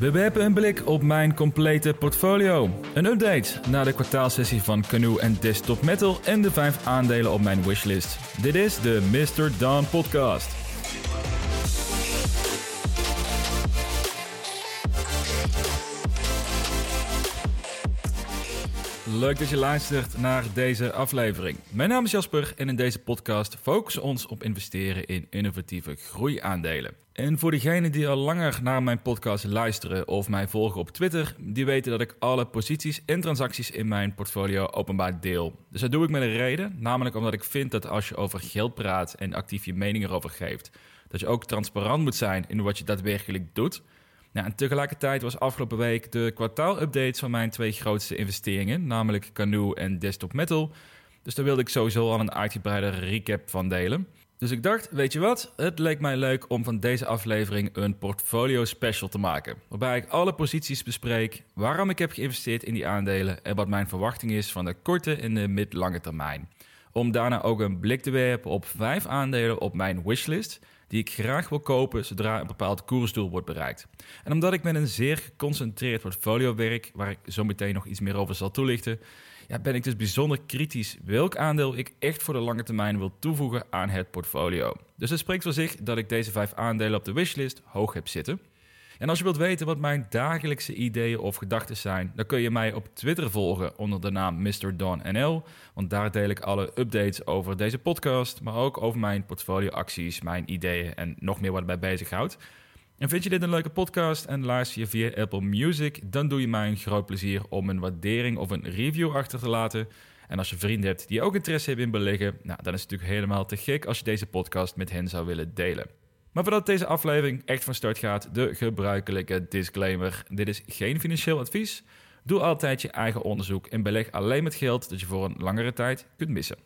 We werpen een blik op mijn complete portfolio. Een update na de kwartaalsessie van Canoe en Desktop Metal en de 5 aandelen op mijn wishlist. Dit is de Mr. Dawn Podcast. Leuk dat je luistert naar deze aflevering. Mijn naam is Jasper en in deze podcast focussen we ons op investeren in innovatieve groeiaandelen. En voor degenen die al langer naar mijn podcast luisteren of mij volgen op Twitter, die weten dat ik alle posities en transacties in mijn portfolio openbaar deel. Dus dat doe ik met een reden, namelijk omdat ik vind dat als je over geld praat en actief je mening erover geeft, dat je ook transparant moet zijn in wat je daadwerkelijk doet. Nou, en tegelijkertijd was afgelopen week de kwartaalupdates van mijn twee grootste investeringen, namelijk Canoe en Desktop Metal. Dus daar wilde ik sowieso al een uitgebreide recap van delen. Dus ik dacht, weet je wat? Het leek mij leuk om van deze aflevering een portfolio special te maken. Waarbij ik alle posities bespreek, waarom ik heb geïnvesteerd in die aandelen en wat mijn verwachting is van de korte en de mid-lange termijn. Om daarna ook een blik te werpen op vijf aandelen op mijn wishlist die ik graag wil kopen zodra een bepaald koersdoel wordt bereikt. En omdat ik met een zeer geconcentreerd portfolio werk, waar ik zo meteen nog iets meer over zal toelichten, ja, ben ik dus bijzonder kritisch welk aandeel ik echt voor de lange termijn wil toevoegen aan het portfolio. Dus het spreekt voor zich dat ik deze vijf aandelen op de wishlist hoog heb zitten. En als je wilt weten wat mijn dagelijkse ideeën of gedachten zijn, dan kun je mij op Twitter volgen onder de naam Mr. Don NL. Want daar deel ik alle updates over deze podcast, maar ook over mijn portfolioacties, mijn ideeën en nog meer wat mij bezighoudt. En vind je dit een leuke podcast en luister je via Apple Music, dan doe je mij een groot plezier om een waardering of een review achter te laten. En als je vrienden hebt die ook interesse hebben in beleggen, nou, dan is het natuurlijk helemaal te gek als je deze podcast met hen zou willen delen. Maar voordat deze aflevering echt van start gaat, de gebruikelijke disclaimer. Dit is geen financieel advies. Doe altijd je eigen onderzoek en beleg alleen met geld dat je voor een langere tijd kunt missen.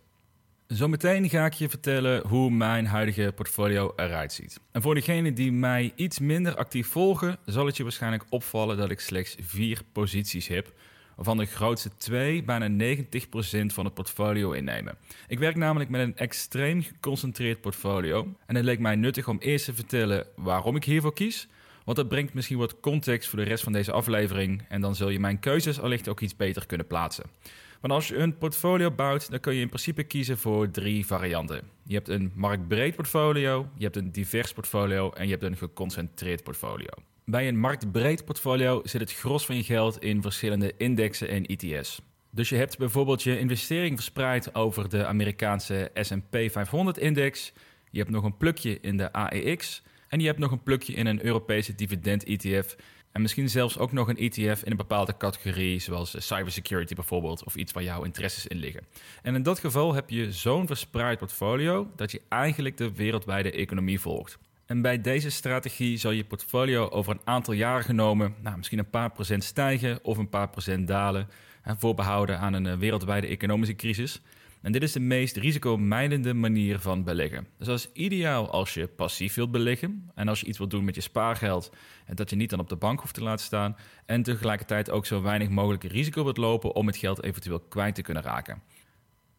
Zometeen ga ik je vertellen hoe mijn huidige portfolio eruit ziet. En voor degenen die mij iets minder actief volgen, zal het je waarschijnlijk opvallen dat ik slechts vier posities heb, waarvan de grootste twee bijna 90% van het portfolio innemen. Ik werk namelijk met een extreem geconcentreerd portfolio en het leek mij nuttig om eerst te vertellen waarom ik hiervoor kies, want dat brengt misschien wat context voor de rest van deze aflevering en dan zul je mijn keuzes allicht ook iets beter kunnen plaatsen. Want als je een portfolio bouwt, dan kun je in principe kiezen voor drie varianten. Je hebt een marktbreed portfolio, je hebt een divers portfolio en je hebt een geconcentreerd portfolio. Bij een marktbreed portfolio zit het gros van je geld in verschillende indexen en ETS. Dus je hebt bijvoorbeeld je investering verspreid over de Amerikaanse S&P 500-index. Je hebt nog een plukje in de AEX. En je hebt nog een plukje in een Europese dividend-ETF. En misschien zelfs ook nog een ETF in een bepaalde categorie, zoals cybersecurity bijvoorbeeld, of iets waar jouw interesses in liggen. En in dat geval heb je zo'n verspreid portfolio dat je eigenlijk de wereldwijde economie volgt. En bij deze strategie zal je portfolio over een aantal jaren genomen nou, misschien een paar procent stijgen of een paar procent dalen, voorbehouden aan een wereldwijde economische crisis. En dit is de meest risicomijdende manier van beleggen. Dus dat is ideaal als je passief wilt beleggen en als je iets wilt doen met je spaargeld en dat je niet dan op de bank hoeft te laten staan en tegelijkertijd ook zo weinig mogelijk risico wilt lopen om het geld eventueel kwijt te kunnen raken.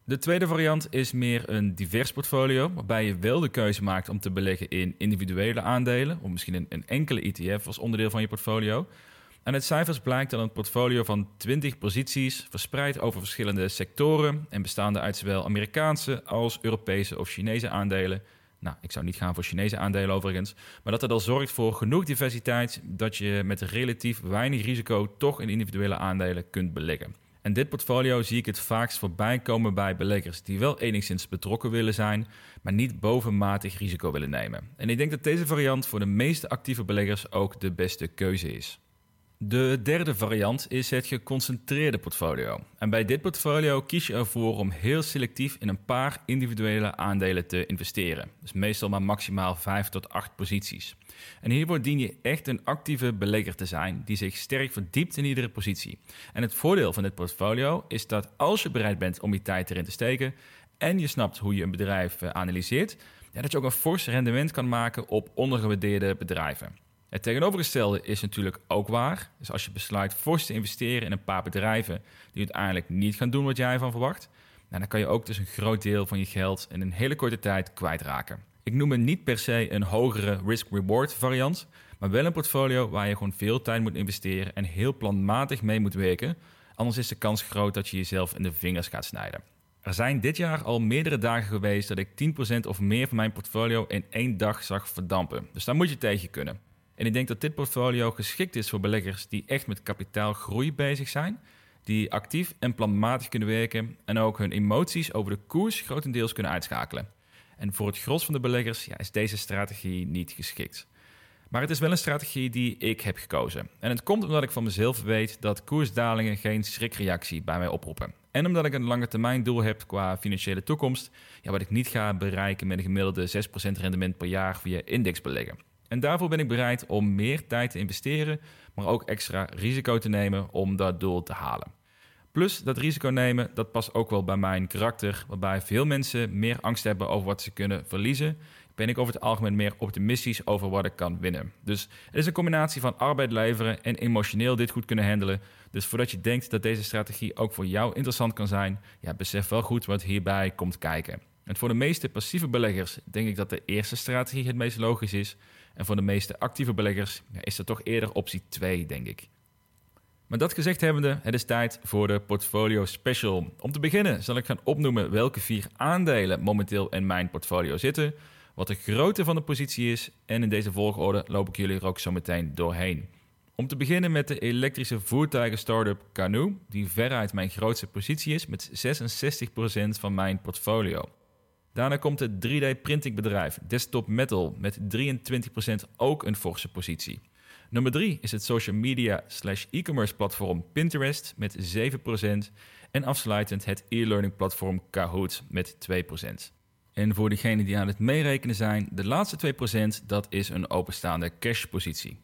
De tweede variant is meer een divers portfolio, waarbij je wel de keuze maakt om te beleggen in individuele aandelen, of misschien een, een enkele ETF als onderdeel van je portfolio. En uit cijfers blijkt dat een portfolio van 20 posities, verspreid over verschillende sectoren en bestaande uit zowel Amerikaanse als Europese of Chinese aandelen. Nou, ik zou niet gaan voor Chinese aandelen overigens, maar dat het al zorgt voor genoeg diversiteit dat je met relatief weinig risico toch in individuele aandelen kunt beleggen. En dit portfolio zie ik het vaakst voorbij komen bij beleggers die wel enigszins betrokken willen zijn, maar niet bovenmatig risico willen nemen. En ik denk dat deze variant voor de meeste actieve beleggers ook de beste keuze is. De derde variant is het geconcentreerde portfolio. En bij dit portfolio kies je ervoor om heel selectief in een paar individuele aandelen te investeren. Dus meestal maar maximaal 5 tot 8 posities. En hiervoor dien je echt een actieve belegger te zijn die zich sterk verdiept in iedere positie. En het voordeel van dit portfolio is dat als je bereid bent om je tijd erin te steken en je snapt hoe je een bedrijf eh, analyseert, dat je ook een fors rendement kan maken op ondergewaardeerde bedrijven. Het tegenovergestelde is natuurlijk ook waar. Dus als je besluit fors te investeren in een paar bedrijven die uiteindelijk niet gaan doen wat jij van verwacht, nou, dan kan je ook dus een groot deel van je geld in een hele korte tijd kwijtraken. Ik noem het niet per se een hogere risk-reward variant, Maar wel een portfolio waar je gewoon veel tijd moet investeren en heel planmatig mee moet werken. Anders is de kans groot dat je jezelf in de vingers gaat snijden. Er zijn dit jaar al meerdere dagen geweest dat ik 10% of meer van mijn portfolio in één dag zag verdampen. Dus daar moet je tegen kunnen. En ik denk dat dit portfolio geschikt is voor beleggers die echt met kapitaalgroei bezig zijn, die actief en planmatig kunnen werken en ook hun emoties over de koers grotendeels kunnen uitschakelen. En voor het gros van de beleggers ja, is deze strategie niet geschikt. Maar het is wel een strategie die ik heb gekozen. En het komt omdat ik van mezelf weet dat koersdalingen geen schrikreactie bij mij oproepen. En omdat ik een lange termijn doel heb qua financiële toekomst, ja, wat ik niet ga bereiken met een gemiddelde 6% rendement per jaar via indexbeleggen. En daarvoor ben ik bereid om meer tijd te investeren, maar ook extra risico te nemen om dat doel te halen. Plus dat risico nemen, dat past ook wel bij mijn karakter, waarbij veel mensen meer angst hebben over wat ze kunnen verliezen. Ben ik over het algemeen meer optimistisch over wat ik kan winnen. Dus het is een combinatie van arbeid leveren en emotioneel dit goed kunnen handelen. Dus voordat je denkt dat deze strategie ook voor jou interessant kan zijn, ja, besef wel goed wat hierbij komt kijken. En voor de meeste passieve beleggers denk ik dat de eerste strategie het meest logisch is. En voor de meeste actieve beleggers ja, is dat toch eerder optie 2, denk ik. Maar dat gezegd hebbende, het is tijd voor de portfolio special. Om te beginnen zal ik gaan opnoemen welke vier aandelen momenteel in mijn portfolio zitten, wat de grootte van de positie is en in deze volgorde loop ik jullie er ook zo meteen doorheen. Om te beginnen met de elektrische voertuigen startup Canoe, die veruit mijn grootste positie is met 66% van mijn portfolio. Daarna komt het 3D printingbedrijf Desktop Metal met 23% ook een forse positie. Nummer 3 is het social media slash e-commerce platform Pinterest met 7%. En afsluitend het e-learning platform Kahoot met 2%. En voor degenen die aan het meerekenen zijn, de laatste 2% dat is een openstaande cashpositie.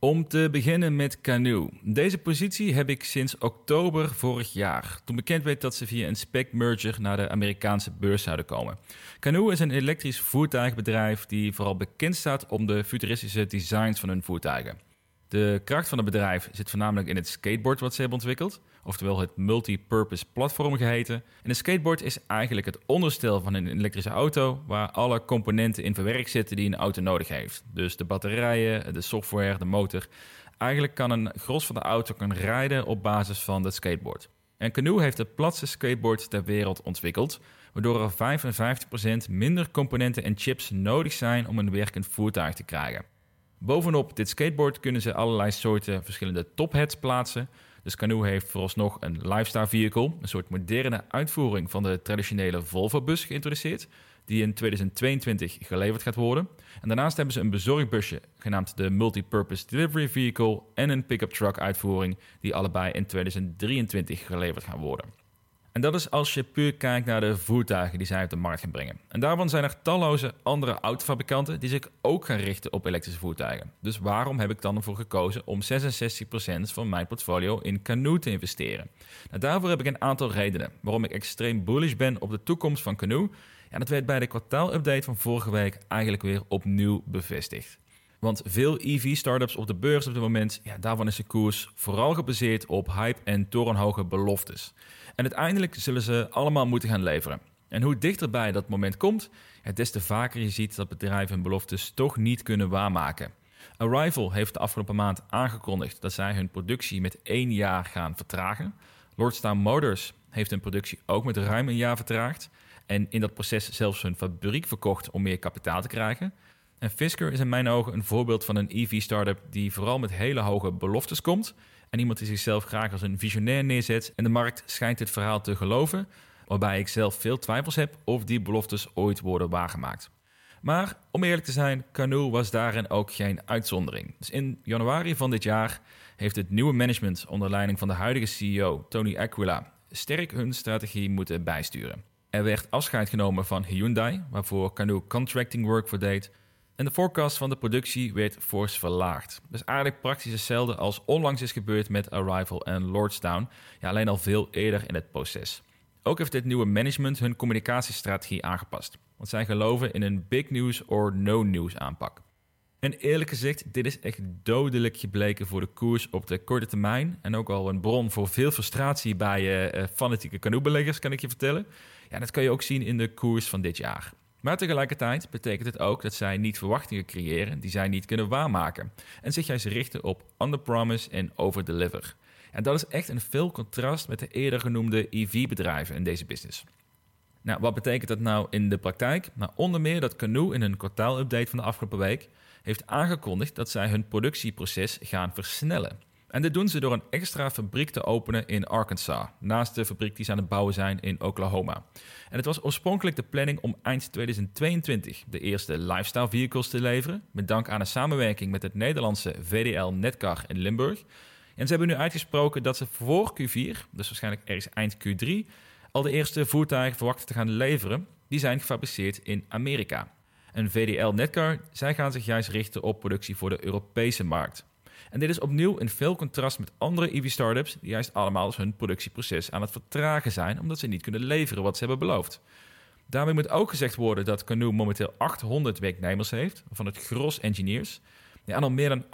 Om te beginnen met Canoe. Deze positie heb ik sinds oktober vorig jaar, toen bekend werd dat ze via een spec-merger naar de Amerikaanse beurs zouden komen. Canoe is een elektrisch voertuigbedrijf die vooral bekend staat om de futuristische designs van hun voertuigen. De kracht van het bedrijf zit voornamelijk in het skateboard wat ze hebben ontwikkeld, oftewel het multi-purpose platform geheten. En een skateboard is eigenlijk het onderstel van een elektrische auto, waar alle componenten in verwerkt zitten die een auto nodig heeft. Dus de batterijen, de software, de motor. Eigenlijk kan een gros van de auto kan rijden op basis van dat skateboard. En Canoe heeft het platste skateboard ter wereld ontwikkeld, waardoor er 55% minder componenten en chips nodig zijn om een werkend voertuig te krijgen. Bovenop dit skateboard kunnen ze allerlei soorten verschillende topheads plaatsen. Dus Canoe heeft vooralsnog een lifestyle vehicle, een soort moderne uitvoering van de traditionele Volvo-bus geïntroduceerd, die in 2022 geleverd gaat worden. En daarnaast hebben ze een bezorgbusje genaamd de Multipurpose Delivery Vehicle en een pick-up truck uitvoering, die allebei in 2023 geleverd gaan worden. En dat is als je puur kijkt naar de voertuigen die zij op de markt gaan brengen. En daarvan zijn er talloze andere autofabrikanten die zich ook gaan richten op elektrische voertuigen. Dus waarom heb ik dan ervoor gekozen om 66% van mijn portfolio in Canoe te investeren? Nou, daarvoor heb ik een aantal redenen waarom ik extreem bullish ben op de toekomst van Canoe. En dat werd bij de kwartaalupdate van vorige week eigenlijk weer opnieuw bevestigd. Want veel EV-startups op de beurs op dit moment, ja, daarvan is de koers vooral gebaseerd op hype en torenhoge beloftes. En uiteindelijk zullen ze allemaal moeten gaan leveren. En hoe dichterbij dat moment komt, des te vaker je ziet dat bedrijven hun beloftes toch niet kunnen waarmaken. Arrival heeft de afgelopen maand aangekondigd dat zij hun productie met één jaar gaan vertragen. Lordstown Motors heeft hun productie ook met ruim een jaar vertraagd. En in dat proces zelfs hun fabriek verkocht om meer kapitaal te krijgen. En Fisker is in mijn ogen een voorbeeld van een EV-startup die vooral met hele hoge beloftes komt. En iemand die zichzelf graag als een visionair neerzet. En de markt schijnt dit verhaal te geloven, waarbij ik zelf veel twijfels heb of die beloftes ooit worden waargemaakt. Maar om eerlijk te zijn, Canoe was daarin ook geen uitzondering. Dus in januari van dit jaar heeft het nieuwe management onder leiding van de huidige CEO Tony Aquila sterk hun strategie moeten bijsturen. Er werd afscheid genomen van Hyundai, waarvoor Canoe contracting work voor deed, en de forecast van de productie werd fors verlaagd. Dus eigenlijk praktisch hetzelfde als onlangs is gebeurd met Arrival en Lordstown, ja, alleen al veel eerder in het proces. Ook heeft dit nieuwe management hun communicatiestrategie aangepast, want zij geloven in een big news or no news aanpak. En eerlijk gezegd, dit is echt dodelijk gebleken voor de koers op de korte termijn. En ook al een bron voor veel frustratie bij uh, fanatieke canoebeleggers, kan ik je vertellen. Ja, dat kan je ook zien in de koers van dit jaar. Maar tegelijkertijd betekent het ook dat zij niet verwachtingen creëren die zij niet kunnen waarmaken. En zich juist richten op under-promise en over-deliver. En dat is echt een veel contrast met de eerder genoemde EV-bedrijven in deze business. Nou, wat betekent dat nou in de praktijk? Nou, onder meer dat Canoe in een kwartaalupdate van de afgelopen week heeft aangekondigd dat zij hun productieproces gaan versnellen. En dit doen ze door een extra fabriek te openen in Arkansas, naast de fabriek die ze aan het bouwen zijn in Oklahoma. En het was oorspronkelijk de planning om eind 2022 de eerste lifestyle vehicles te leveren, met dank aan een samenwerking met het Nederlandse VDL Netcar in Limburg. En ze hebben nu uitgesproken dat ze voor Q4, dus waarschijnlijk ergens eind Q3, al de eerste voertuigen verwachten te gaan leveren. Die zijn gefabriceerd in Amerika. En VDL Netcar, zij gaan zich juist richten op productie voor de Europese markt. En dit is opnieuw in veel contrast met andere EV-startups die juist allemaal hun productieproces aan het vertragen zijn omdat ze niet kunnen leveren wat ze hebben beloofd. Daarmee moet ook gezegd worden dat Canoe momenteel 800 werknemers heeft, van het gros engineers, en al meer dan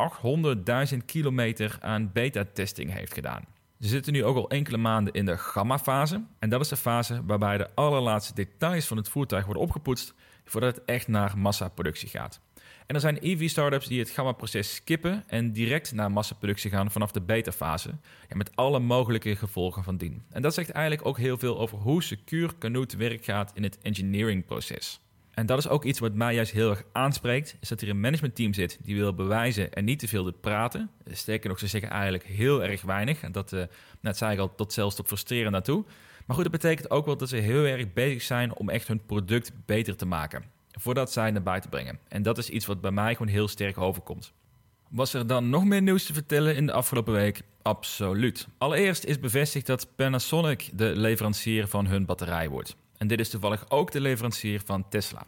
800.000 kilometer aan beta-testing heeft gedaan. Ze zitten nu ook al enkele maanden in de gamma-fase. En dat is de fase waarbij de allerlaatste details van het voertuig worden opgepoetst voordat het echt naar massaproductie gaat. En er zijn EV-startups die het gamma-proces skippen en direct naar massaproductie gaan vanaf de beta-fase. Met alle mogelijke gevolgen van dien. En dat zegt eigenlijk ook heel veel over hoe secuur Canoo te werk gaat in het engineering-proces. En dat is ook iets wat mij juist heel erg aanspreekt, is dat er een managementteam zit die wil bewijzen en niet te veel doet praten. Sterker nog, ze zeggen eigenlijk heel erg weinig. En dat, uh, net zei ik al, tot zelfs tot frustreren naartoe. Maar goed, dat betekent ook wel dat ze heel erg bezig zijn om echt hun product beter te maken. Voordat zij naar buiten brengen. En dat is iets wat bij mij gewoon heel sterk overkomt. Was er dan nog meer nieuws te vertellen in de afgelopen week? Absoluut. Allereerst is bevestigd dat Panasonic de leverancier van hun batterij wordt. En dit is toevallig ook de leverancier van Tesla.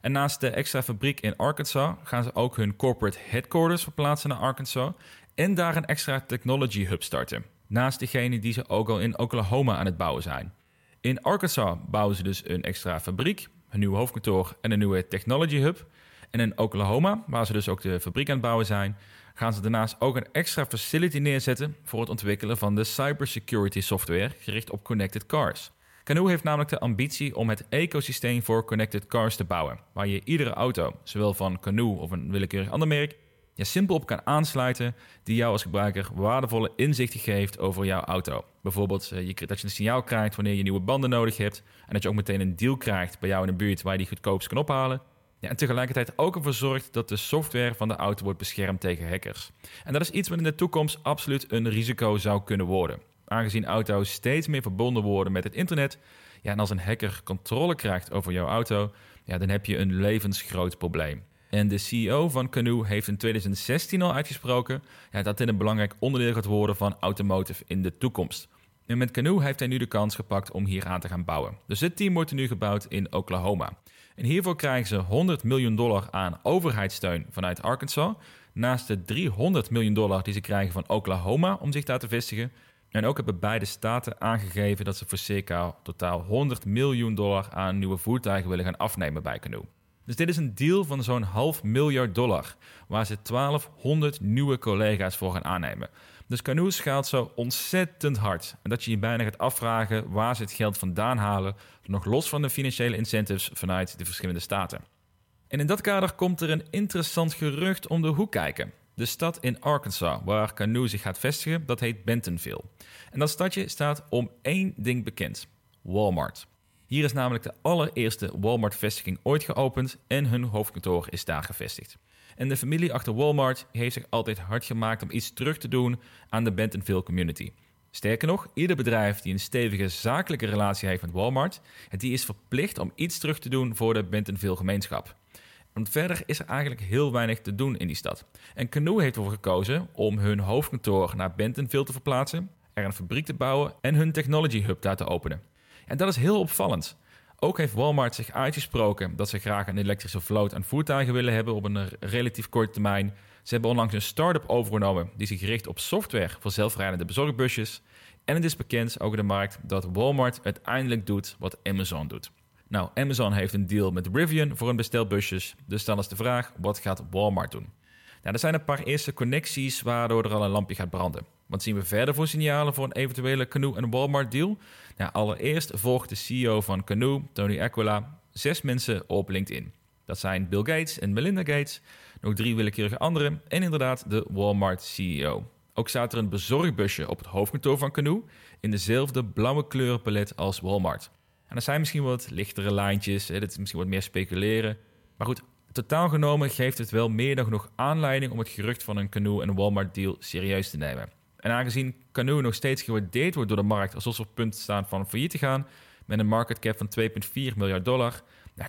En naast de extra fabriek in Arkansas gaan ze ook hun corporate headquarters verplaatsen naar Arkansas en daar een extra technology hub starten. Naast degene die ze ook al in Oklahoma aan het bouwen zijn. In Arkansas bouwen ze dus een extra fabriek, een nieuw hoofdkantoor en een nieuwe technology hub. En in Oklahoma, waar ze dus ook de fabriek aan het bouwen zijn, gaan ze daarnaast ook een extra facility neerzetten voor het ontwikkelen van de cybersecurity software gericht op connected cars. Canoe heeft namelijk de ambitie om het ecosysteem voor connected cars te bouwen, waar je iedere auto, zowel van Canoe of een willekeurig ander merk, je simpel op kan aansluiten, die jou als gebruiker waardevolle inzichten geeft over jouw auto. Bijvoorbeeld eh, dat je een signaal krijgt wanneer je nieuwe banden nodig hebt en dat je ook meteen een deal krijgt bij jou in de buurt waar je die goedkoopst kan ophalen. Ja, en tegelijkertijd ook ervoor zorgt dat de software van de auto wordt beschermd tegen hackers. En dat is iets wat in de toekomst absoluut een risico zou kunnen worden aangezien auto's steeds meer verbonden worden met het internet. Ja, en als een hacker controle krijgt over jouw auto, ja, dan heb je een levensgroot probleem. En de CEO van Canoe heeft in 2016 al uitgesproken ja, dat dit een belangrijk onderdeel gaat worden van automotive in de toekomst. En met Canoe heeft hij nu de kans gepakt om hier aan te gaan bouwen. Dus dit team wordt nu gebouwd in Oklahoma. En hiervoor krijgen ze 100 miljoen dollar aan overheidssteun vanuit Arkansas. Naast de 300 miljoen dollar die ze krijgen van Oklahoma om zich daar te vestigen. En ook hebben beide staten aangegeven dat ze voor circa totaal 100 miljoen dollar aan nieuwe voertuigen willen gaan afnemen bij Canoe. Dus dit is een deal van zo'n half miljard dollar, waar ze 1200 nieuwe collega's voor gaan aannemen. Dus Canoe schaalt zo ontzettend hard. En dat je je bijna gaat afvragen waar ze het geld vandaan halen, nog los van de financiële incentives vanuit de verschillende staten. En in dat kader komt er een interessant gerucht om de hoek kijken. De stad in Arkansas, waar Canoe zich gaat vestigen, dat heet Bentonville. En dat stadje staat om één ding bekend: Walmart. Hier is namelijk de allereerste Walmart-vestiging ooit geopend en hun hoofdkantoor is daar gevestigd. En de familie achter Walmart heeft zich altijd hard gemaakt om iets terug te doen aan de Bentonville community. Sterker nog, ieder bedrijf die een stevige zakelijke relatie heeft met Walmart, die is verplicht om iets terug te doen voor de Bentonville gemeenschap. Want verder is er eigenlijk heel weinig te doen in die stad. En Canoe heeft ervoor gekozen om hun hoofdkantoor naar Bentonville te verplaatsen, er een fabriek te bouwen en hun technology hub daar te openen. En dat is heel opvallend. Ook heeft Walmart zich uitgesproken dat ze graag een elektrische vloot aan voertuigen willen hebben op een relatief korte termijn. Ze hebben onlangs een start-up overgenomen die zich richt op software voor zelfrijdende bezorgbusjes. En het is bekend ook in de markt dat Walmart uiteindelijk doet wat Amazon doet. Nou, Amazon heeft een deal met Rivian voor hun bestelbusjes. Dus dan is de vraag, wat gaat Walmart doen? Nou, er zijn een paar eerste connecties waardoor er al een lampje gaat branden. Wat zien we verder voor signalen voor een eventuele Canoe en Walmart deal? Nou, allereerst volgt de CEO van Canoe, Tony Aquila, zes mensen op LinkedIn. Dat zijn Bill Gates en Melinda Gates, nog drie willekeurige anderen en inderdaad de Walmart CEO. Ook staat er een bezorgbusje op het hoofdkantoor van Canoe in dezelfde blauwe kleurenpalet als Walmart. En er zijn misschien wat lichtere lijntjes, hè, dat is misschien wat meer speculeren. Maar goed, totaal genomen geeft het wel meer dan genoeg aanleiding om het gerucht van een Canoe en Walmart deal serieus te nemen. En aangezien Canoe nog steeds gewaardeerd wordt door de markt alsof ze op punt staan van failliet te gaan, met een market cap van 2,4 miljard dollar,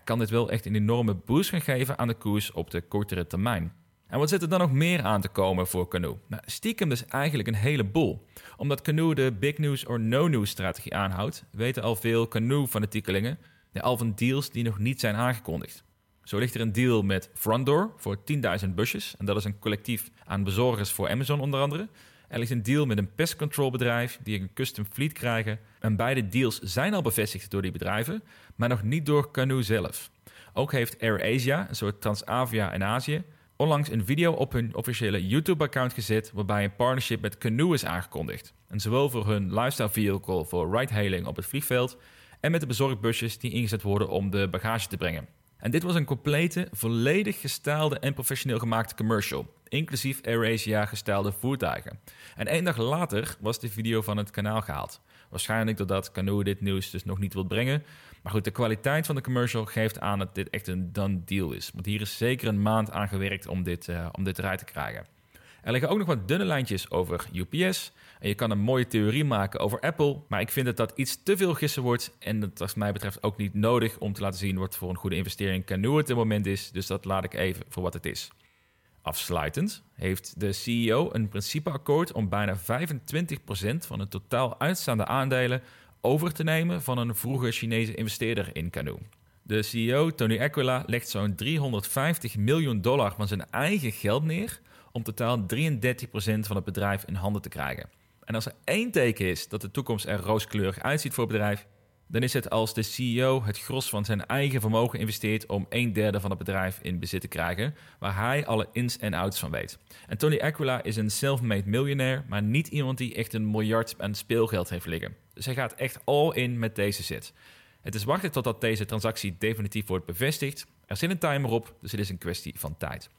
kan dit wel echt een enorme boost gaan geven aan de koers op de kortere termijn. En wat zit er dan nog meer aan te komen voor Canoe? Nou, stiekem dus eigenlijk een heleboel. Omdat Canoe de big news or no news strategie aanhoudt, weten al veel Canoe-fanatiekelingen al van deals die nog niet zijn aangekondigd. Zo ligt er een deal met Frontdoor voor 10.000 busjes. En dat is een collectief aan bezorgers voor Amazon onder andere. Er ligt een deal met een pest control bedrijf die een custom fleet krijgen. En beide deals zijn al bevestigd door die bedrijven, maar nog niet door Canoe zelf. Ook heeft AirAsia, een soort Transavia in Azië, onlangs een video op hun officiële YouTube-account gezet waarbij een partnership met Canoe is aangekondigd. En zowel voor hun lifestyle vehicle voor ride-hailing op het vliegveld en met de bezorgbusjes die ingezet worden om de bagage te brengen. En dit was een complete, volledig gestaalde en professioneel gemaakte commercial, inclusief AirAsia gestaalde voertuigen. En één dag later was de video van het kanaal gehaald. Waarschijnlijk doordat Canoe dit nieuws dus nog niet wil brengen. Maar goed, de kwaliteit van de commercial geeft aan dat dit echt een done deal is. Want hier is zeker een maand aan gewerkt om dit, uh, om dit eruit te krijgen. Er liggen ook nog wat dunne lijntjes over UPS. En je kan een mooie theorie maken over Apple. Maar ik vind dat dat iets te veel gissen wordt. En dat is mij betreft ook niet nodig om te laten zien wat voor een goede investering Canoe het moment is. Dus dat laat ik even voor wat het is. Afsluitend heeft de CEO een principeakkoord om bijna 25% van de totaal uitstaande aandelen over te nemen van een vroege Chinese investeerder in Canoe. De CEO, Tony Aquila, legt zo'n 350 miljoen dollar van zijn eigen geld neer om totaal 33% van het bedrijf in handen te krijgen. En als er één teken is dat de toekomst er rooskleurig uitziet voor het bedrijf, dan is het als de CEO het gros van zijn eigen vermogen investeert om een derde van het bedrijf in bezit te krijgen, waar hij alle ins en outs van weet. En Tony Aquila is een self-made miljonair, maar niet iemand die echt een miljard aan speelgeld heeft liggen. Dus hij gaat echt all in met deze zet. Het is wachten totdat deze transactie definitief wordt bevestigd. Er zit een timer op, dus het is een kwestie van tijd.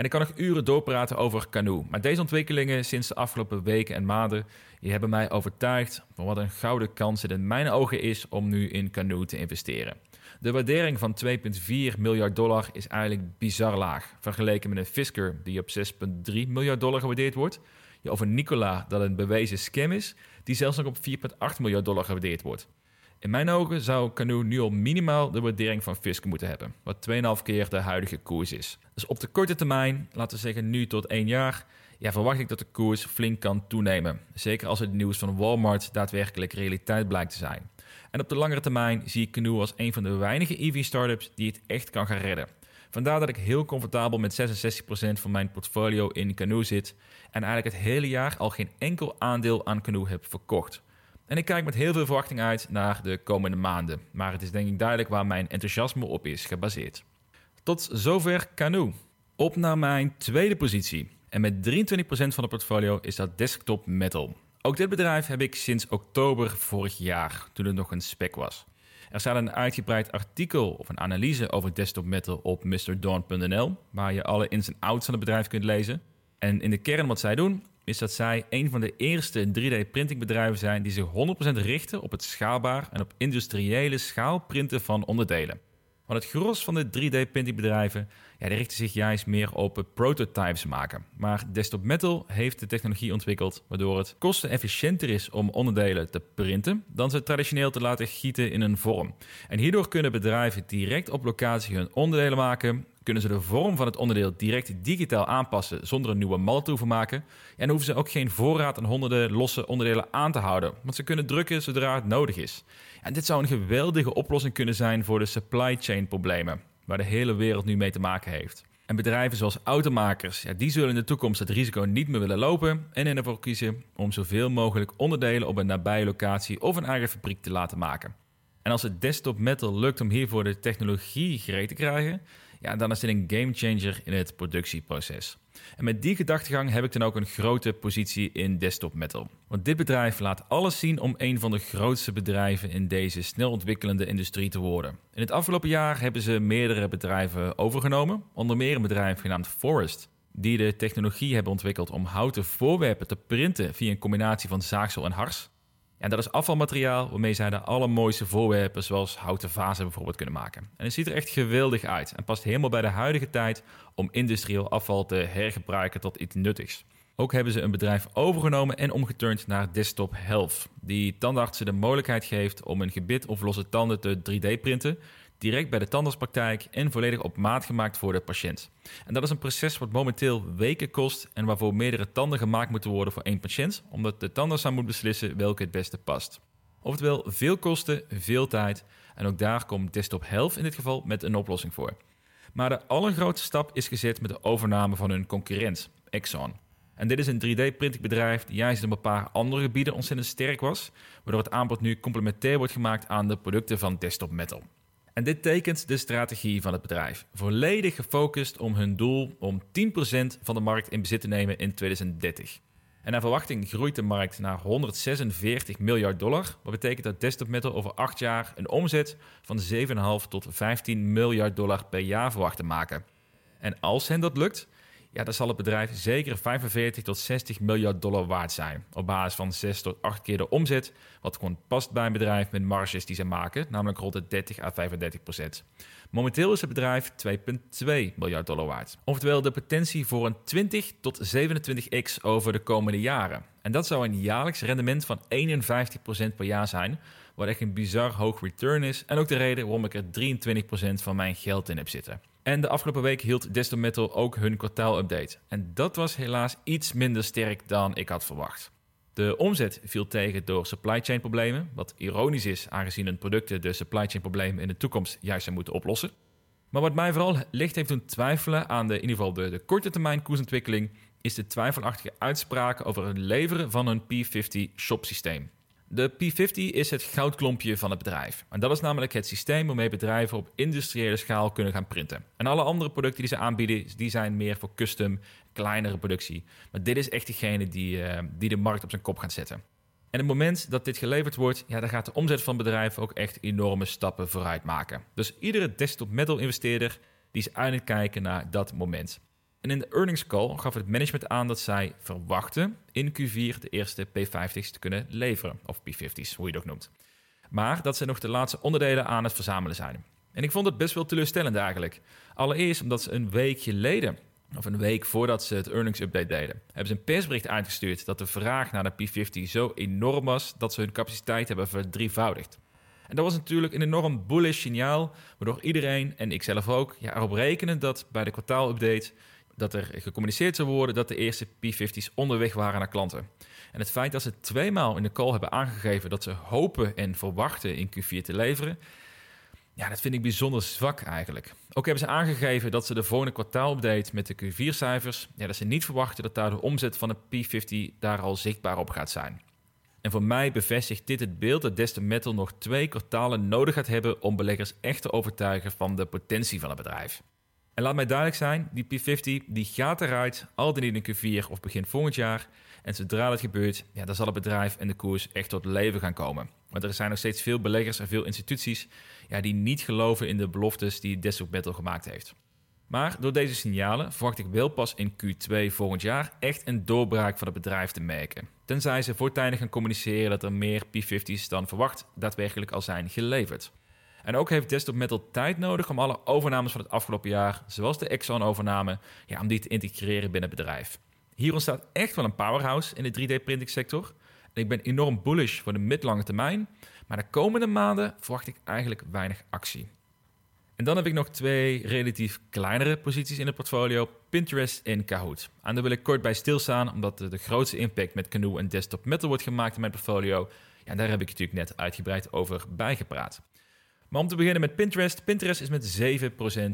En ik kan nog uren doorpraten over Canoe. Maar deze ontwikkelingen sinds de afgelopen weken en maanden... hebben mij overtuigd van wat een gouden kans het in mijn ogen is... om nu in Canoe te investeren. De waardering van 2,4 miljard dollar is eigenlijk bizar laag... vergeleken met een Fisker die op 6,3 miljard dollar gewaardeerd wordt... Ja, over Nikola dat een bewezen scam is... die zelfs nog op 4,8 miljard dollar gewaardeerd wordt... In mijn ogen zou Canoe nu al minimaal de waardering van Fisker moeten hebben, wat 2,5 keer de huidige koers is. Dus op de korte termijn, laten we zeggen nu tot 1 jaar, ja, verwacht ik dat de koers flink kan toenemen. Zeker als het nieuws van Walmart daadwerkelijk realiteit blijkt te zijn. En op de langere termijn zie ik Canoe als een van de weinige EV-startups die het echt kan gaan redden. Vandaar dat ik heel comfortabel met 66% van mijn portfolio in Canoe zit en eigenlijk het hele jaar al geen enkel aandeel aan Canoe heb verkocht. En ik kijk met heel veel verwachting uit naar de komende maanden. Maar het is denk ik duidelijk waar mijn enthousiasme op is gebaseerd. Tot zover Canoe. Op naar mijn tweede positie. En met 23% van de portfolio is dat Desktop Metal. Ook dit bedrijf heb ik sinds oktober vorig jaar, toen het nog een spec was. Er staat een uitgebreid artikel of een analyse over Desktop Metal op mrdawn.nl, waar je alle ins en outs van het bedrijf kunt lezen. En in de kern wat zij doen, is dat zij een van de eerste 3D-printingbedrijven zijn die zich 100% richten op het schaalbaar en op industriële schaalprinten van onderdelen. Want het gros van de 3D-printingbedrijven ja, richten zich juist meer op prototypes maken. Maar Desktop Metal heeft de technologie ontwikkeld waardoor het kostenefficiënter is om onderdelen te printen dan ze traditioneel te laten gieten in een vorm. En hierdoor kunnen bedrijven direct op locatie hun onderdelen maken, kunnen ze de vorm van het onderdeel direct digitaal aanpassen zonder een nieuwe mal te hoeven maken. En hoeven ze ook geen voorraad aan honderden losse onderdelen aan te houden, want ze kunnen drukken zodra het nodig is. En dit zou een geweldige oplossing kunnen zijn voor de supply chain problemen, waar de hele wereld nu mee te maken heeft. En bedrijven zoals automakers, ja, die zullen in de toekomst het risico niet meer willen lopen en ervoor kiezen om zoveel mogelijk onderdelen op een nabije locatie of een eigen fabriek te laten maken. En als het desktop metal lukt om hiervoor de technologie gereed te krijgen, ja, dan is dit een gamechanger in het productieproces. En met die gedachtegang heb ik dan ook een grote positie in Desktop Metal. Want dit bedrijf laat alles zien om een van de grootste bedrijven in deze snel ontwikkelende industrie te worden. In het afgelopen jaar hebben ze meerdere bedrijven overgenomen, onder meer een bedrijf genaamd Forest, die de technologie hebben ontwikkeld om houten voorwerpen te printen via een combinatie van zaagsel en hars. En dat is afvalmateriaal waarmee zij de allermooiste voorwerpen, zoals houten vazen bijvoorbeeld, kunnen maken. En het ziet er echt geweldig uit en past helemaal bij de huidige tijd om industrieel afval te hergebruiken tot iets nuttigs. Ook hebben ze een bedrijf overgenomen en omgeturnd naar Desktop Health, die tandartsen de mogelijkheid geeft om een gebit of losse tanden te 3D-printen direct bij de tandartspraktijk en volledig op maat gemaakt voor de patiënt. En dat is een proces wat momenteel weken kost en waarvoor meerdere tanden gemaakt moeten worden voor één patiënt, omdat de tandarts aan moet beslissen welke het beste past. Oftewel veel kosten, veel tijd en ook daar komt Desktop Health in dit geval met een oplossing voor. Maar de allergrootste stap is gezet met de overname van hun concurrent, Exxon. En dit is een 3D-printingbedrijf die juist op een paar andere gebieden ontzettend sterk was, waardoor het aanbod nu complementair wordt gemaakt aan de producten van Desktop Metal. En dit tekent de strategie van het bedrijf. Volledig gefocust om hun doel om 10% van de markt in bezit te nemen in 2030. En naar verwachting groeit de markt naar 146 miljard dollar. Wat betekent dat Desktop Metal over 8 jaar een omzet van 7,5 tot 15 miljard dollar per jaar verwacht te maken. En als hen dat lukt, ja, dan zal het bedrijf zeker 45 tot 60 miljard dollar waard zijn. Op basis van 6 tot 8 keer de omzet, wat gewoon past bij een bedrijf met marges die ze maken, namelijk rond de 30 à 35 procent. Momenteel is het bedrijf 2,2 miljard dollar waard. Oftewel de potentie voor een 20 tot 27x over de komende jaren. En dat zou een jaarlijks rendement van 51% per jaar zijn, wat echt een bizar hoog return is. En ook de reden waarom ik er 23% van mijn geld in heb zitten. En de afgelopen week hield Desktop Metal ook hun kwartaalupdate. En dat was helaas iets minder sterk dan ik had verwacht. De omzet viel tegen door supply chain problemen, wat ironisch is aangezien hun producten de supply chain problemen in de toekomst juist zou moeten oplossen. Maar wat mij vooral licht heeft doen twijfelen aan de, in ieder geval de, de korte termijn koersontwikkeling, is de twijfelachtige uitspraken over het leveren van hun P50 shop systeem. De P50 is het goudklompje van het bedrijf. En dat is namelijk het systeem waarmee bedrijven op industriële schaal kunnen gaan printen. En alle andere producten die ze aanbieden, die zijn meer voor custom, kleinere productie. Maar dit is echt degene die, uh, die de markt op zijn kop gaat zetten. En het moment dat dit geleverd wordt, ja, dan gaat de omzet van bedrijf ook echt enorme stappen vooruit maken. Dus iedere desktop metal investeerder die is aan het kijken naar dat moment. En in de earnings call gaf het management aan dat zij verwachten in Q4 de eerste P50's te kunnen leveren. Of P50's, hoe je het ook noemt. Maar dat ze nog de laatste onderdelen aan het verzamelen zijn. En ik vond het best wel teleurstellend eigenlijk. Allereerst omdat ze een week geleden, of een week voordat ze het earnings update deden, hebben ze een persbericht uitgestuurd dat de vraag naar de P50 zo enorm was dat ze hun capaciteit hebben verdrievoudigd. En dat was natuurlijk een enorm bullish signaal, waardoor iedereen, en ik zelf ook, ja, erop rekenen dat bij de kwartaalupdate dat er gecommuniceerd zou worden dat de eerste P50's onderweg waren naar klanten. En het feit dat ze tweemaal in de call hebben aangegeven dat ze hopen en verwachten in Q4 te leveren, ja, dat vind ik bijzonder zwak eigenlijk. Ook hebben ze aangegeven dat ze de volgende kwartaalupdate met de Q4-cijfers, ja, dat ze niet verwachten dat daar de omzet van de P50 daar al zichtbaar op gaat zijn. En voor mij bevestigt dit het beeld dat Destin Metal nog twee kwartalen nodig gaat hebben om beleggers echt te overtuigen van de potentie van het bedrijf. En laat mij duidelijk zijn, die P50 die gaat eruit, al dan niet in Q4 of begin volgend jaar. En zodra dat gebeurt, ja, dan zal het bedrijf en de koers echt tot leven gaan komen. Want er zijn nog steeds veel beleggers en veel instituties ja, die niet geloven in de beloftes die Desktop Battle gemaakt heeft. Maar door deze signalen verwacht ik wel pas in Q2 volgend jaar echt een doorbraak van het bedrijf te merken. Tenzij ze voortijdig gaan communiceren dat er meer P50's dan verwacht daadwerkelijk al zijn geleverd. En ook heeft Desktop Metal tijd nodig om alle overnames van het afgelopen jaar, zoals de Exxon-overname, ja, om die te integreren binnen het bedrijf. Hier ontstaat echt wel een powerhouse in de 3D-printing sector. En ik ben enorm bullish voor de midlange termijn, maar de komende maanden verwacht ik eigenlijk weinig actie. En dan heb ik nog twee relatief kleinere posities in het portfolio, Pinterest en Kahoot. En daar wil ik kort bij stilstaan, omdat de, grootste impact met Canoe en Desktop Metal wordt gemaakt in mijn portfolio. Ja, daar heb ik natuurlijk net uitgebreid over bijgepraat. Maar om te beginnen met Pinterest. Pinterest is met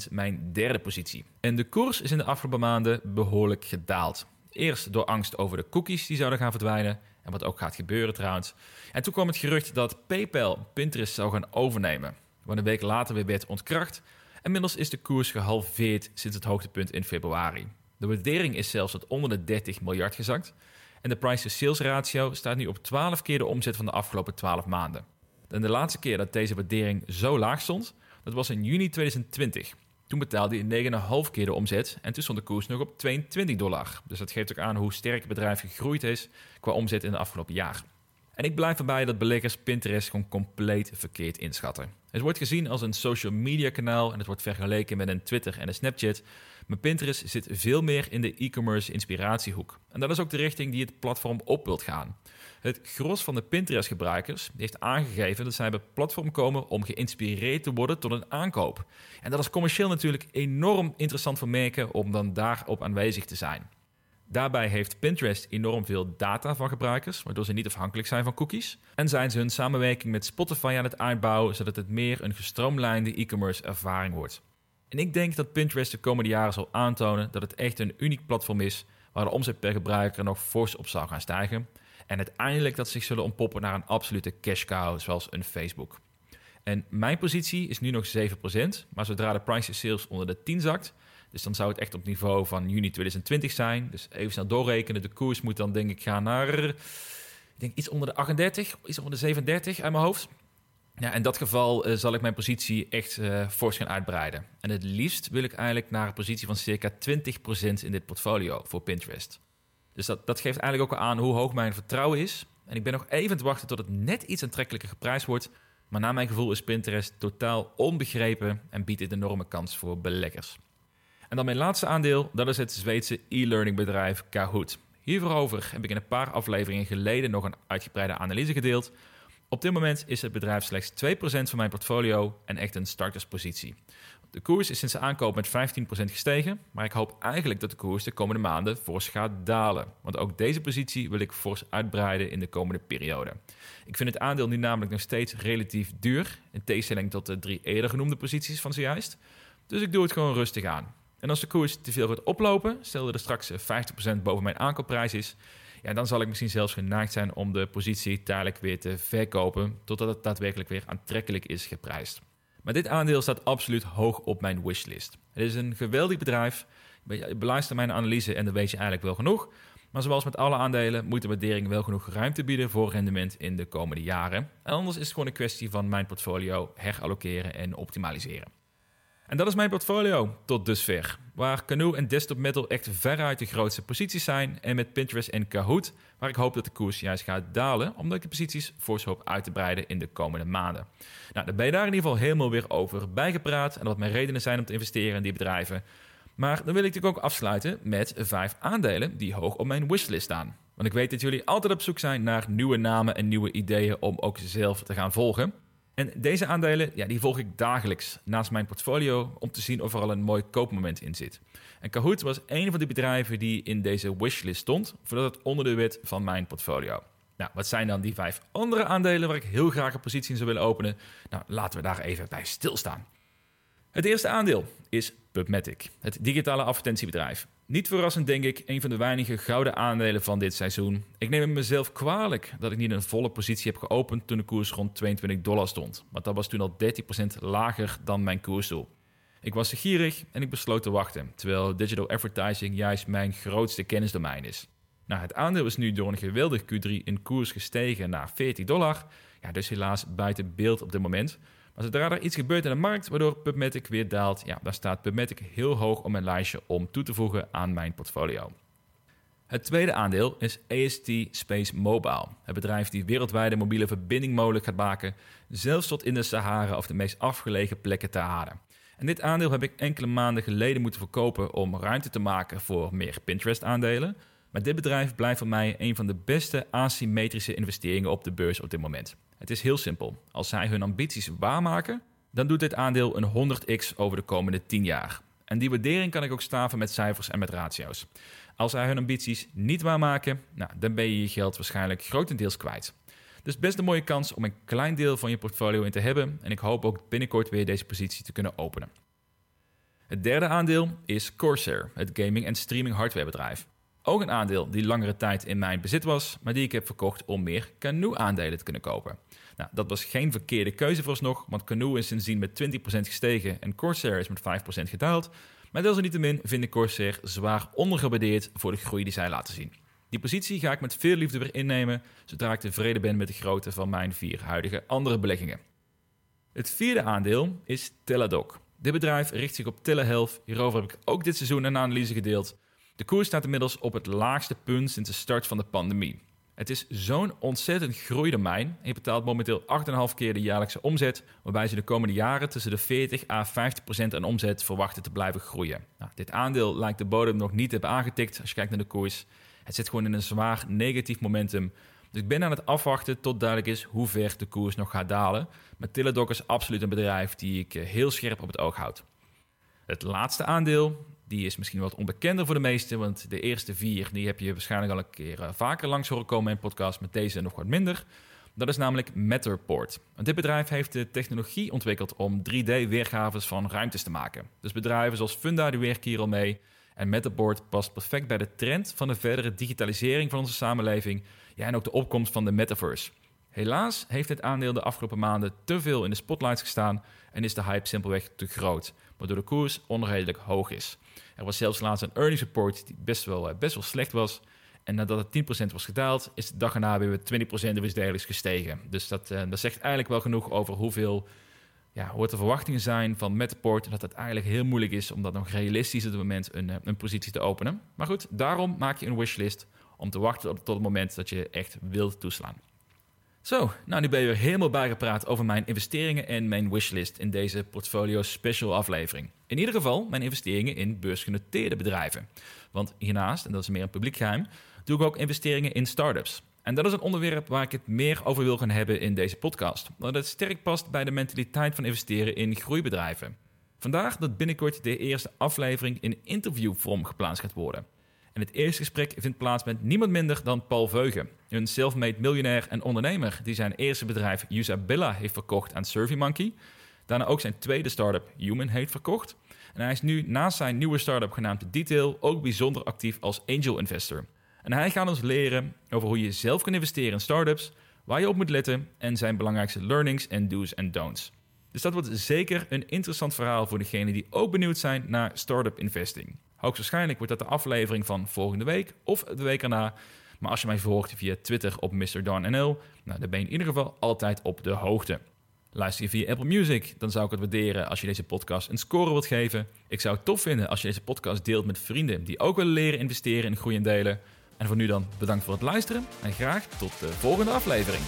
7% mijn derde positie. En de koers is in de afgelopen maanden behoorlijk gedaald. Eerst door angst over de cookies die zouden gaan verdwijnen. En wat ook gaat gebeuren trouwens. En toen kwam het gerucht dat PayPal Pinterest zou gaan overnemen. Wat een week later weer werd ontkracht. Inmiddels is de koers gehalveerd sinds het hoogtepunt in februari. De waardering is zelfs tot onder de 30 miljard gezakt. En de price-to-sales ratio staat nu op 12 keer de omzet van de afgelopen 12 maanden. En de laatste keer dat deze waardering zo laag stond, dat was in juni 2020. Toen betaalde hij 9,5 keer de omzet en toen stond de koers nog op 22 dollar. Dus dat geeft ook aan hoe sterk het bedrijf gegroeid is qua omzet in de afgelopen jaar. En ik blijf erbij dat beleggers Pinterest gewoon compleet verkeerd inschatten. Het wordt gezien als een social media kanaal en het wordt vergeleken met een Twitter en een Snapchat. Maar Pinterest zit veel meer in de e-commerce inspiratiehoek. En dat is ook de richting die het platform op wilt gaan. Het gros van de Pinterest-gebruikers heeft aangegeven dat zij bij het platform komen om geïnspireerd te worden tot een aankoop. En dat is commercieel natuurlijk enorm interessant voor merken om dan daarop aanwezig te zijn. Daarbij heeft Pinterest enorm veel data van gebruikers, waardoor ze niet afhankelijk zijn van cookies. En zijn ze hun samenwerking met Spotify aan het uitbouwen, zodat het meer een gestroomlijnde e-commerce ervaring wordt. En ik denk dat Pinterest de komende jaren zal aantonen dat het echt een uniek platform is waar de omzet per gebruiker nog fors op zal gaan stijgen. En uiteindelijk dat zich zullen ontpoppen naar een absolute cash cow zoals een Facebook. En mijn positie is nu nog 7%, maar zodra de price sales onder de 10 zakt, dus dan zou het echt op niveau van juni 2020 zijn. Dus even snel doorrekenen, de koers moet dan denk ik gaan naar, ik denk iets onder de 38, iets onder de 37 uit mijn hoofd. Ja, in dat geval uh, zal ik mijn positie echt uh, fors gaan uitbreiden. En het liefst wil ik eigenlijk naar een positie van circa 20% in dit portfolio voor Pinterest. Dus dat, dat geeft eigenlijk ook aan hoe hoog mijn vertrouwen is. En ik ben nog even te wachten tot het net iets aantrekkelijker geprijsd wordt. Maar naar mijn gevoel is Pinterest totaal onbegrepen en biedt dit enorme kans voor beleggers. En dan mijn laatste aandeel, dat is het Zweedse e-learning bedrijf Kahoot. Hierover heb ik in een paar afleveringen geleden nog een uitgebreide analyse gedeeld. Op dit moment is het bedrijf slechts 2% van mijn portfolio en echt een starterspositie. De koers is sinds de aankoop met 15% gestegen, maar ik hoop eigenlijk dat de koers de komende maanden fors gaat dalen. Want ook deze positie wil ik fors uitbreiden in de komende periode. Ik vind het aandeel nu namelijk nog steeds relatief duur, in tegenstelling tot de drie eerder genoemde posities van zojuist. Dus ik doe het gewoon rustig aan. En als de koers te veel gaat oplopen, stel dat er straks 50% boven mijn aankoopprijs is, ja, dan zal ik misschien zelfs geneigd zijn om de positie tijdelijk weer te verkopen, totdat het daadwerkelijk weer aantrekkelijk is geprijsd. Maar dit aandeel staat absoluut hoog op mijn wishlist. Het is een geweldig bedrijf. Beluister mijn analyse en dan weet je eigenlijk wel genoeg. Maar zoals met alle aandelen moet de waardering wel genoeg ruimte bieden voor rendement in de komende jaren. En anders is het gewoon een kwestie van mijn portfolio herallokeren en optimaliseren. En dat is mijn portfolio tot dusver. Waar Canoe en Desktop Metal echt veruit de grootste posities zijn. En met Pinterest en Kahoot, waar ik hoop dat de koers juist gaat dalen. Omdat ik de posities fors hoop uit te breiden in de komende maanden. Nou, dan ben je daar in ieder geval helemaal weer over bijgepraat. En wat mijn redenen zijn om te investeren in die bedrijven. Maar dan wil ik natuurlijk ook afsluiten met vijf aandelen die hoog op mijn wishlist staan. Want ik weet dat jullie altijd op zoek zijn naar nieuwe namen en nieuwe ideeën om ook zelf te gaan volgen. En deze aandelen, ja, die volg ik dagelijks naast mijn portfolio om te zien of er al een mooi koopmoment in zit. En Kahoot was een van die bedrijven die in deze wishlist stond, voordat het onderdeel werd van mijn portfolio. Nou, wat zijn dan die vijf andere aandelen waar ik heel graag een positie in zou willen openen? Nou, laten we daar even bij stilstaan. Het eerste aandeel is PubMatic, het digitale advertentiebedrijf. Niet verrassend denk ik, een van de weinige gouden aandelen van dit seizoen. Ik neem het mezelf kwalijk dat ik niet een volle positie heb geopend toen de koers rond 22 dollar stond. Want dat was toen al 13% lager dan mijn koersdoel. Ik was gierig en ik besloot te wachten, terwijl digital advertising juist mijn grootste kennisdomein is. Nou, het aandeel is nu door een geweldig Q3 in koers gestegen naar 40 dollar. Ja, dus helaas buiten beeld op dit moment. Maar zodra er iets gebeurt in de markt waardoor PubMatic weer daalt, ja, dan staat PubMatic heel hoog op mijn lijstje om toe te voegen aan mijn portfolio. Het tweede aandeel is AST Space Mobile, het bedrijf die wereldwijde mobiele verbinding mogelijk gaat maken, zelfs tot in de Sahara of de meest afgelegen plekken te halen. En dit aandeel heb ik enkele maanden geleden moeten verkopen om ruimte te maken voor meer Pinterest-aandelen. Maar dit bedrijf blijft voor mij een van de beste asymmetrische investeringen op de beurs op dit moment. Het is heel simpel. Als zij hun ambities waarmaken, dan doet dit aandeel een 100x over de komende 10 jaar. En die waardering kan ik ook staven met cijfers en met ratio's. Als zij hun ambities niet waarmaken, nou, dan ben je je geld waarschijnlijk grotendeels kwijt. Dus best een mooie kans om een klein deel van je portfolio in te hebben. En ik hoop ook binnenkort weer deze positie te kunnen openen. Het derde aandeel is Corsair, het gaming- en streaming hardwarebedrijf. Ook een aandeel die langere tijd in mijn bezit was, maar die ik heb verkocht om meer Canoe-aandelen te kunnen kopen. Nou, dat was geen verkeerde keuze vooralsnog, want Canoe is sindsdien met 20% gestegen en Corsair is met 5% gedaald. Maar desalniettemin vind ik Corsair zwaar ondergewaardeerd voor de groei die zij laten zien. Die positie ga ik met veel liefde weer innemen, zodra ik tevreden ben met de grootte van mijn vier huidige andere beleggingen. Het vierde aandeel is Teladoc. Dit bedrijf richt zich op telehealth. Hierover heb ik ook dit seizoen een analyse gedeeld. De koers staat inmiddels op het laagste punt sinds de start van de pandemie. Het is zo'n ontzettend groeidomein. Je betaalt momenteel 8,5 keer de jaarlijkse omzet, waarbij ze de komende jaren tussen de 40 à 50 procent aan omzet verwachten te blijven groeien. Nou, dit aandeel lijkt de bodem nog niet te hebben aangetikt als je kijkt naar de koers. Het zit gewoon in een zwaar negatief momentum. Dus ik ben aan het afwachten tot duidelijk is hoe ver de koers nog gaat dalen. Maar Teladoc is absoluut een bedrijf die ik eh, heel scherp op het oog houd. Het laatste aandeel, die is misschien wat onbekender voor de meesten, want de eerste vier die heb je waarschijnlijk al een keer eh, vaker langs horen komen in podcast, met deze nog wat minder. Dat is namelijk Matterport. Dit bedrijf heeft de technologie ontwikkeld om 3D-weergaves van ruimtes te maken. Dus bedrijven zoals Funda die werken hier al mee. En Matterport past perfect bij de trend van de verdere digitalisering van onze samenleving en ook de opkomst van de metaverse. Helaas heeft het aandeel de afgelopen maanden te veel in de spotlights gestaan en is de hype simpelweg te groot, waardoor de koers onredelijk hoog is. Er was zelfs laatst een earnings report die best wel, eh, best wel slecht was. En nadat het 10% was gedaald, is de dag erna weer 20% of iets dergelijks gestegen. Dus dat, uh, dat zegt eigenlijk wel genoeg over hoeveel, ja, de verwachtingen zijn van Metaport. En dat het eigenlijk heel moeilijk is om dat nog realistisch op het moment een, eh, een positie te openen. Maar goed, daarom maak je een wishlist om te wachten tot het moment dat je echt wilt toeslaan. Zo, nou nu ben je weer helemaal bijgepraat over mijn investeringen en mijn wishlist in deze portfolio special aflevering. In ieder geval mijn investeringen in beursgenoteerde bedrijven. Want hiernaast, en dat is meer een publiek geheim, doe ik ook investeringen in startups. En dat is een onderwerp waar ik het meer over wil gaan hebben in deze podcast. Omdat het sterk past bij de mentaliteit van investeren in groeibedrijven. Vandaag dat binnenkort de eerste aflevering in interviewvorm geplaatst gaat worden. En het eerste gesprek vindt plaats met niemand minder dan Paul Veugen, een self-made miljonair en ondernemer die zijn eerste bedrijf Usabilla heeft verkocht aan SurveyMonkey. Daarna ook zijn tweede start-up Human heeft verkocht. En hij is nu naast zijn nieuwe start-up genaamd Detail ook bijzonder actief als angel investor. En hij gaat ons leren over hoe je zelf kan investeren in startups, waar je op moet letten en zijn belangrijkste learnings en do's en don'ts. Dus dat wordt zeker een interessant verhaal voor degenen die ook benieuwd zijn naar startup investing. Hoogstwaarschijnlijk wordt dat de aflevering van volgende week of de week erna. Maar als je mij volgt via Twitter op MrDarnNL, nou, dan ben je in ieder geval altijd op de hoogte. Luister je via Apple Music, dan zou ik het waarderen als je deze podcast een score wilt geven. Ik zou het tof vinden als je deze podcast deelt met vrienden die ook willen leren investeren in groei en delen. En voor nu dan bedankt voor het luisteren en graag tot de volgende aflevering.